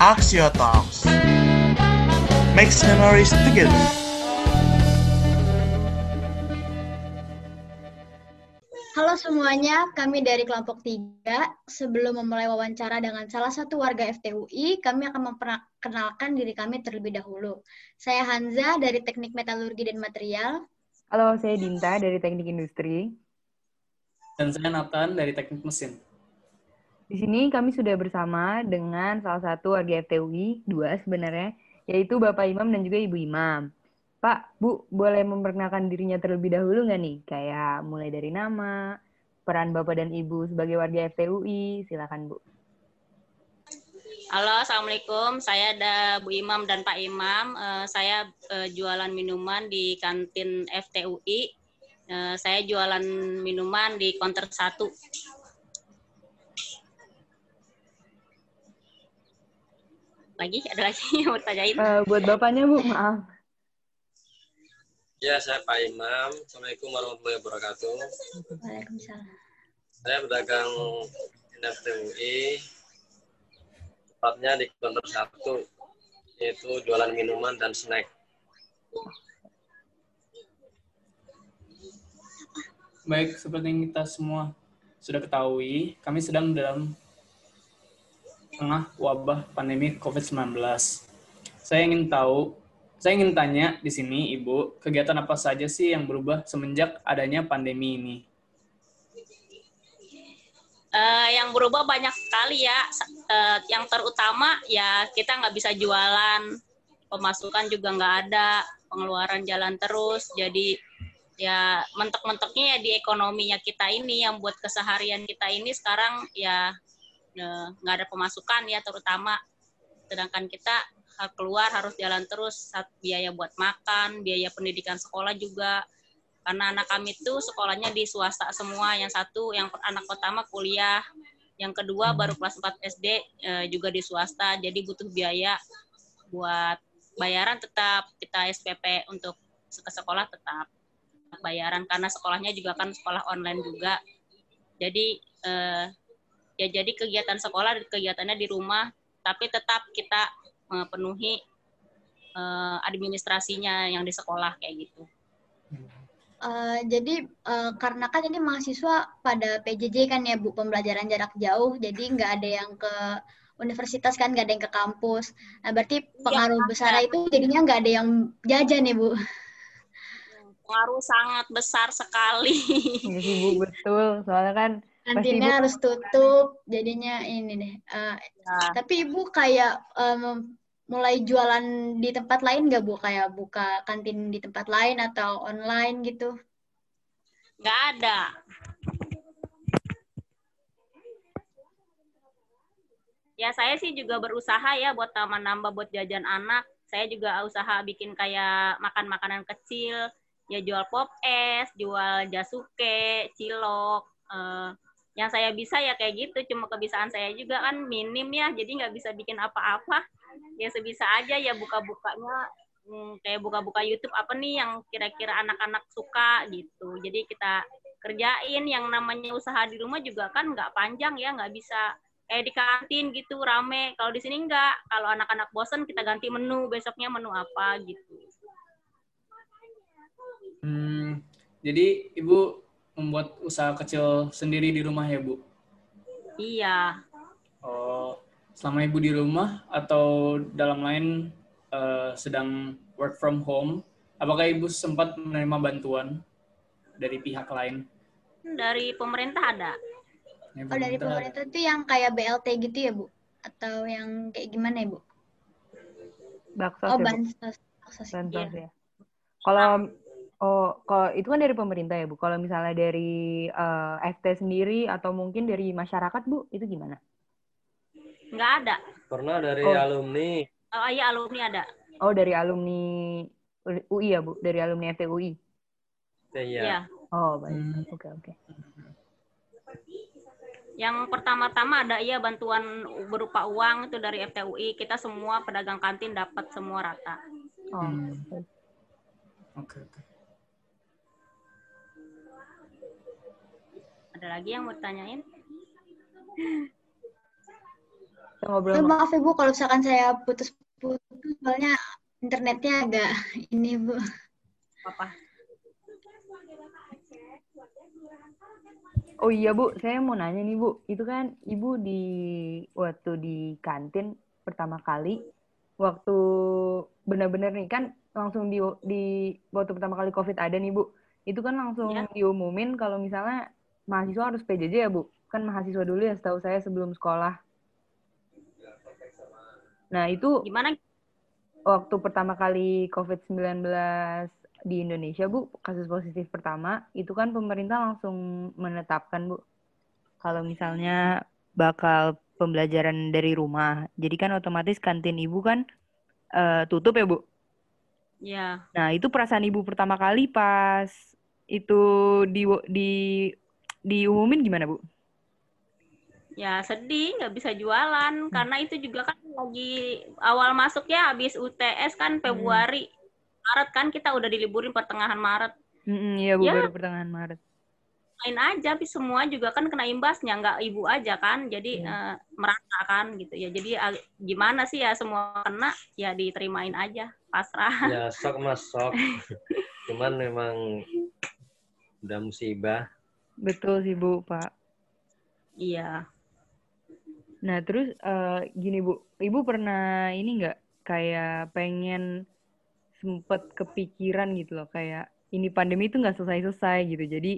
Axio Talks. Makes memories together. Halo semuanya, kami dari kelompok 3. Sebelum memulai wawancara dengan salah satu warga FTUI, kami akan memperkenalkan diri kami terlebih dahulu. Saya Hanza dari Teknik Metalurgi dan Material. Halo, saya Dinta dari Teknik Industri. Dan saya Nathan dari Teknik Mesin. Di sini kami sudah bersama dengan salah satu warga FTUI, dua sebenarnya, yaitu Bapak Imam dan juga Ibu Imam. Pak, Bu, boleh memperkenalkan dirinya terlebih dahulu nggak nih? Kayak mulai dari nama, peran Bapak dan Ibu sebagai warga FTUI, silakan Bu. Halo, Assalamualaikum. Saya ada Bu Imam dan Pak Imam. Uh, saya uh, jualan minuman di kantin FTUI. Uh, saya jualan minuman di counter 1. Lagi ada lagi yang mau tanyain uh, buat bapaknya bu maaf. Ya saya Pak Imam. Assalamualaikum warahmatullahi wabarakatuh. Waalaikumsalam. Saya pedagang NFTUI tepatnya di counter satu yaitu jualan minuman dan snack. Baik, seperti yang kita semua sudah ketahui, kami sedang dalam tengah wabah pandemi COVID-19. Saya ingin tahu, saya ingin tanya di sini, Ibu, kegiatan apa saja sih yang berubah semenjak adanya pandemi ini? Uh, yang berubah banyak sekali ya. Uh, yang terutama ya kita nggak bisa jualan, pemasukan juga nggak ada, pengeluaran jalan terus. Jadi ya mentok-mentoknya ya di ekonominya kita ini yang buat keseharian kita ini sekarang ya nggak ada pemasukan ya terutama. Sedangkan kita keluar harus jalan terus biaya buat makan biaya pendidikan sekolah juga. Karena anak kami itu sekolahnya di swasta semua yang satu yang anak pertama kuliah. Yang kedua baru kelas 4 SD eh, juga di swasta. Jadi butuh biaya buat bayaran tetap kita SPP untuk ke sekolah tetap bayaran. Karena sekolahnya juga kan sekolah online juga. Jadi eh, ya jadi kegiatan sekolah kegiatannya di rumah tapi tetap kita memenuhi uh, administrasinya yang di sekolah kayak gitu. Uh, jadi uh, karena kan ini mahasiswa pada PJJ kan ya bu pembelajaran jarak jauh jadi nggak ada yang ke universitas kan nggak ada yang ke kampus nah berarti iya, pengaruh ya, besar ya. itu jadinya nggak ada yang jajan ya bu pengaruh sangat besar sekali iya bu betul soalnya kan kantinnya harus tutup jadinya ini deh uh, ya. tapi ibu kayak um, mulai jualan di tempat lain nggak bu? Kayak buka kantin di tempat lain atau online gitu? Nggak ada. Ya saya sih juga berusaha ya buat taman nambah buat jajan anak. Saya juga usaha bikin kayak makan makanan kecil. Ya jual pop es jual jasuke cilok uh, yang saya bisa ya kayak gitu cuma kebiasaan saya juga kan minim ya jadi nggak bisa bikin apa-apa. Ya sebisa aja ya buka-bukanya hmm, kayak buka-buka YouTube apa nih yang kira-kira anak-anak suka gitu. Jadi kita kerjain yang namanya usaha di rumah juga kan nggak panjang ya nggak bisa kayak di kantin gitu rame. Kalau di sini nggak kalau anak-anak bosen kita ganti menu besoknya menu apa gitu. Hmm, jadi ibu membuat usaha kecil sendiri di rumah ya, Bu? Iya. Oh, selama Ibu di rumah atau dalam lain uh, sedang work from home, apakah Ibu sempat menerima bantuan dari pihak lain? Dari pemerintah ada. Ya, oh, dari pemerintah itu yang kayak BLT gitu ya, Bu? Atau yang kayak gimana ya, Bu? Baksos oh, ya, bansos. Bansos ya. Kalau Oh, kalau itu kan dari pemerintah ya, Bu. Kalau misalnya dari uh, eh, FT sendiri atau mungkin dari masyarakat, Bu, itu gimana? Nggak ada. Pernah dari oh. alumni. Oh iya, alumni ada. Oh, dari alumni UI ya, Bu? Dari alumni FTUI? Iya. iya. Oh, baik. Oke, hmm. oke. Okay, okay. Yang pertama-tama ada iya bantuan berupa uang itu dari FTUI. Kita semua pedagang kantin dapat semua rata. Oh, hmm. oke. Okay, okay. Ada lagi yang mau tanyain? ngobrol. Eh, maaf Ibu kalau misalkan saya putus-putus soalnya internetnya agak ini Bu. Apa? Oh iya Bu, saya mau nanya nih Bu, itu kan Ibu di waktu di kantin pertama kali, waktu benar-benar nih kan langsung di, di waktu pertama kali COVID ada nih Bu, itu kan langsung Ya. diumumin kalau misalnya mahasiswa harus PJJ ya Bu, kan mahasiswa dulu ya setahu saya sebelum sekolah. Nah itu Gimana? waktu pertama kali COVID-19 di Indonesia, Bu, kasus positif pertama, itu kan pemerintah langsung menetapkan, Bu, kalau misalnya bakal pembelajaran dari rumah. Jadi kan otomatis kantin Ibu kan eh, tutup ya, Bu? Ya, Nah, itu perasaan Ibu pertama kali pas itu di, di diumumin gimana, Bu? ya sedih nggak bisa jualan karena itu juga kan lagi awal masuk ya habis UTS kan Februari. Maret kan kita udah diliburin pertengahan Maret. Mm-mm, Iya, Bu, Ya. baru pertengahan Maret. Main aja, tapi semua juga kan kena imbasnya, nggak ibu aja kan. Jadi Iya. eh, merata kan gitu ya. Jadi ag- gimana sih ya semua kena ya diterimain aja, pasrah. Ya sok mas sok. Cuman memang udah musibah. Betul sih, Bu, Pak. Iya. Nah, terus eh, gini Bu, Ibu pernah ini nggak kayak pengen sempet kepikiran gitu loh, kayak ini pandemi itu nggak selesai-selesai gitu. Jadi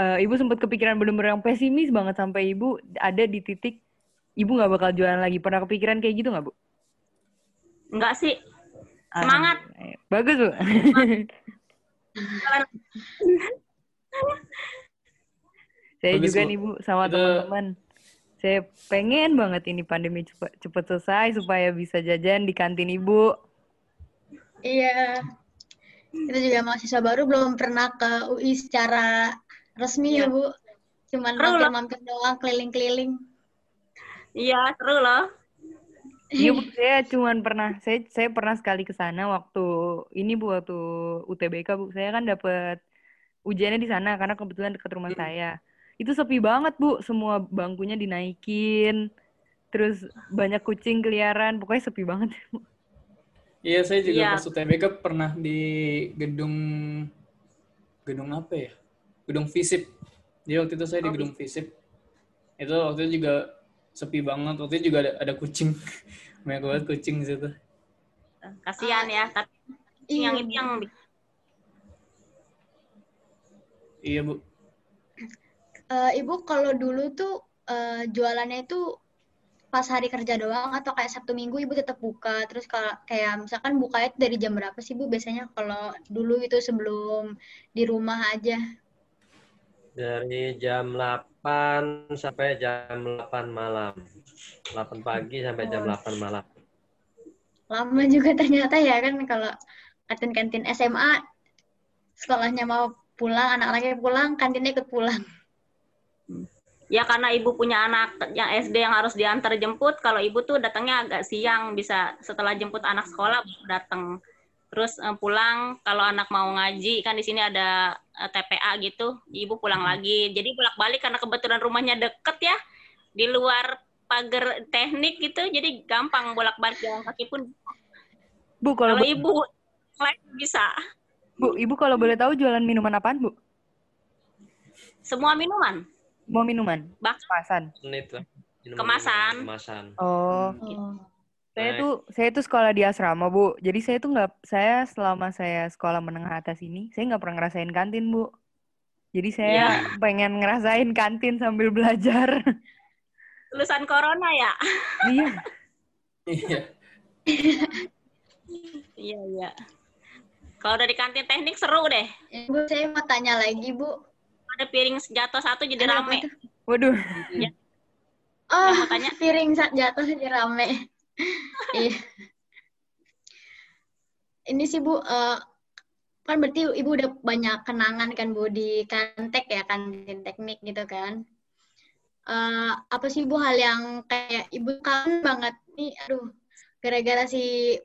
eh, Ibu sempet kepikiran bener-bener yang pesimis banget sampai Ibu ada di titik Ibu nggak bakal jualan lagi. Pernah kepikiran kayak gitu nggak Bu? Enggak sih. Semangat. Bagus Bu. Saya Bagus, juga Bu. nih Bu sama Itu- teman-teman. Saya pengen banget ini pandemi cepet, cepet selesai supaya bisa jajan di kantin Ibu. Iya. Kita juga mahasiswa baru belum pernah ke UI secara resmi ya, Iya. Bu. Cuman mampir-mampir doang, keliling-keliling. Iya, seru loh. Iya Bu, saya cuman pernah saya saya pernah sekali ke sana waktu ini Bu waktu UTBK Bu. Saya kan dapat ujiannya di sana karena kebetulan dekat rumah saya. Itu sepi banget Bu, semua bangkunya dinaikin. Terus banyak kucing keliaran, pokoknya sepi banget. Iya, saya juga Iya. pas UTBK pernah di gedung gedung apa ya? Gedung Visip. Jadi waktu itu saya di Oh, gedung Visip. Itu waktu itu juga sepi banget. Waktu itu juga ada, ada kucing. Banyak banget kucing di situ. Kasihan ya, tapi yang itu yang Iya, Bu. Eh, Ibu kalau dulu tuh eh, jualannya itu pas hari kerja doang atau kayak Sabtu Minggu Ibu tetap buka? Terus kalau kayak misalkan bukanya tuh dari jam berapa sih Bu biasanya kalau dulu itu sebelum di rumah aja? Dari jam 8 sampai jam 8 malam. 8 pagi sampai jam Oh. 8 malam. Lama juga ternyata ya kan kalau kantin-kantin SMA sekolahnya mau pulang, anak-anaknya pulang, kantinnya ikut pulang. ya karena ibu punya anak yang SD yang harus diantar jemput, kalau ibu tuh datangnya agak siang, bisa setelah jemput anak sekolah baru datang. Terus eh, pulang kalau anak mau ngaji kan di sini ada eh, TPA gitu, ibu pulang lagi. Jadi bolak-balik karena kebetulan rumahnya deket ya di luar pagar teknik gitu, jadi gampang bolak-balik jalan kaki pun. Bu, kalau Kalau ibu lain bisa. Bu, Ibu kalau boleh tahu jualan minuman apaan, Bu? Semua minuman, Mau minuman? Bahkan- Kemasan. Minuman- Kemasan. Kemasan. Oh, Oh. saya Baik. tuh saya tuh sekolah di asrama, Bu. Jadi saya tuh nggak saya selama saya sekolah menengah atas ini, saya nggak pernah ngerasain kantin, Bu. Jadi saya Iya. pengen ngerasain kantin sambil belajar. lulusan corona ya. Iya. Iya, iya. Kalau dari kantin teknik seru deh. Ibu, saya mau tanya lagi, Bu. Ada piring jatuh satu jadi Ada apa rame. tuh? Waduh, Oh, mau tanya? piring saat jatuh jadi rame. Iya. Ini sih, Bu, eh, kan berarti Ibu udah banyak kenangan kan, Bu, di Kantek ya, kantin teknik gitu kan. Eh, apa sih, Bu, hal yang kayak Ibu kangen banget nih, aduh, gara-gara si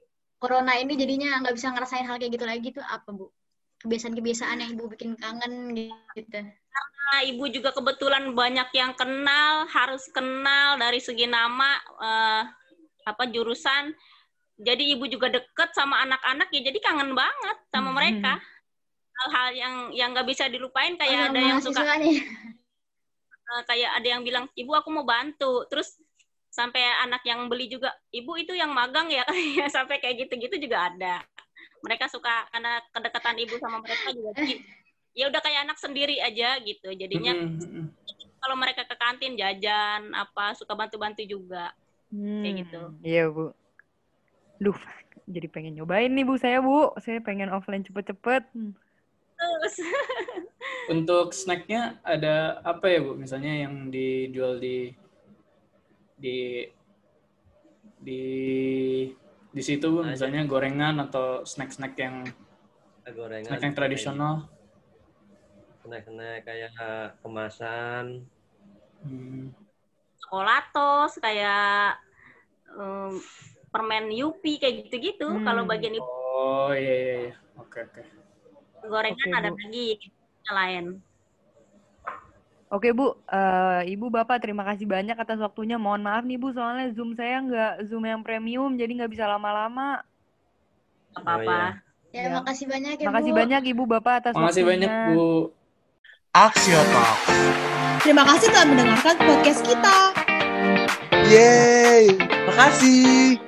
Corona ini jadinya nggak bisa ngerasain hal kayak gitu lagi tuh apa, Bu? Kebiasaan-kebiasaan yang Ibu bikin kangen gitu. karena ibu juga kebetulan banyak yang kenal, harus kenal dari segi nama eh, apa jurusan. Jadi ibu juga deket sama anak-anak ya, jadi kangen banget sama Hmm. mereka. Hal-hal yang yang nggak bisa dilupain Oh, kayak ada sama yang suka nih. eh, kayak ada yang bilang ibu aku mau bantu terus sampai anak yang beli juga ibu itu yang magang ya Ya, sampai kayak gitu-gitu juga ada mereka suka karena kedekatan ibu sama mereka juga ya udah kayak anak sendiri aja gitu jadinya Mm, mm, mm. kalau mereka ke kantin jajan apa suka bantu-bantu juga Kayak gitu. Hmm, Iya, Bu. Duh, jadi pengen nyobain nih, Bu, saya, Bu. Saya pengen offline cepet-cepet. Hmm. terus Untuk snacknya ada apa ya Bu? Misalnya yang dijual di di di di situ Ada. misalnya gorengan atau snack-snack yang gorengan snack yang tradisional. snack-snack kayak kemasan Hmm. chocolatos kayak em, permen yupi kayak gitu-gitu Hmm. kalau bagian itu Oh iya iya iya. Oke oke. gorengan Oke, ada Bu. lagi yang lain Oke, Bu. Eh, Ibu, Bapak, terima kasih banyak atas waktunya. Mohon maaf nih, Bu, soalnya Zoom saya nggak Zoom yang premium, jadi nggak bisa lama-lama. Nggak apa-apa iya. Ya, Ya. makasih banyak ya, Makasih Bu. banyak, Ibu, Bapak, atas Makasih waktunya. banyak Bu. Axio Talks. Terima kasih telah mendengarkan podcast kita. Yeay, makasih.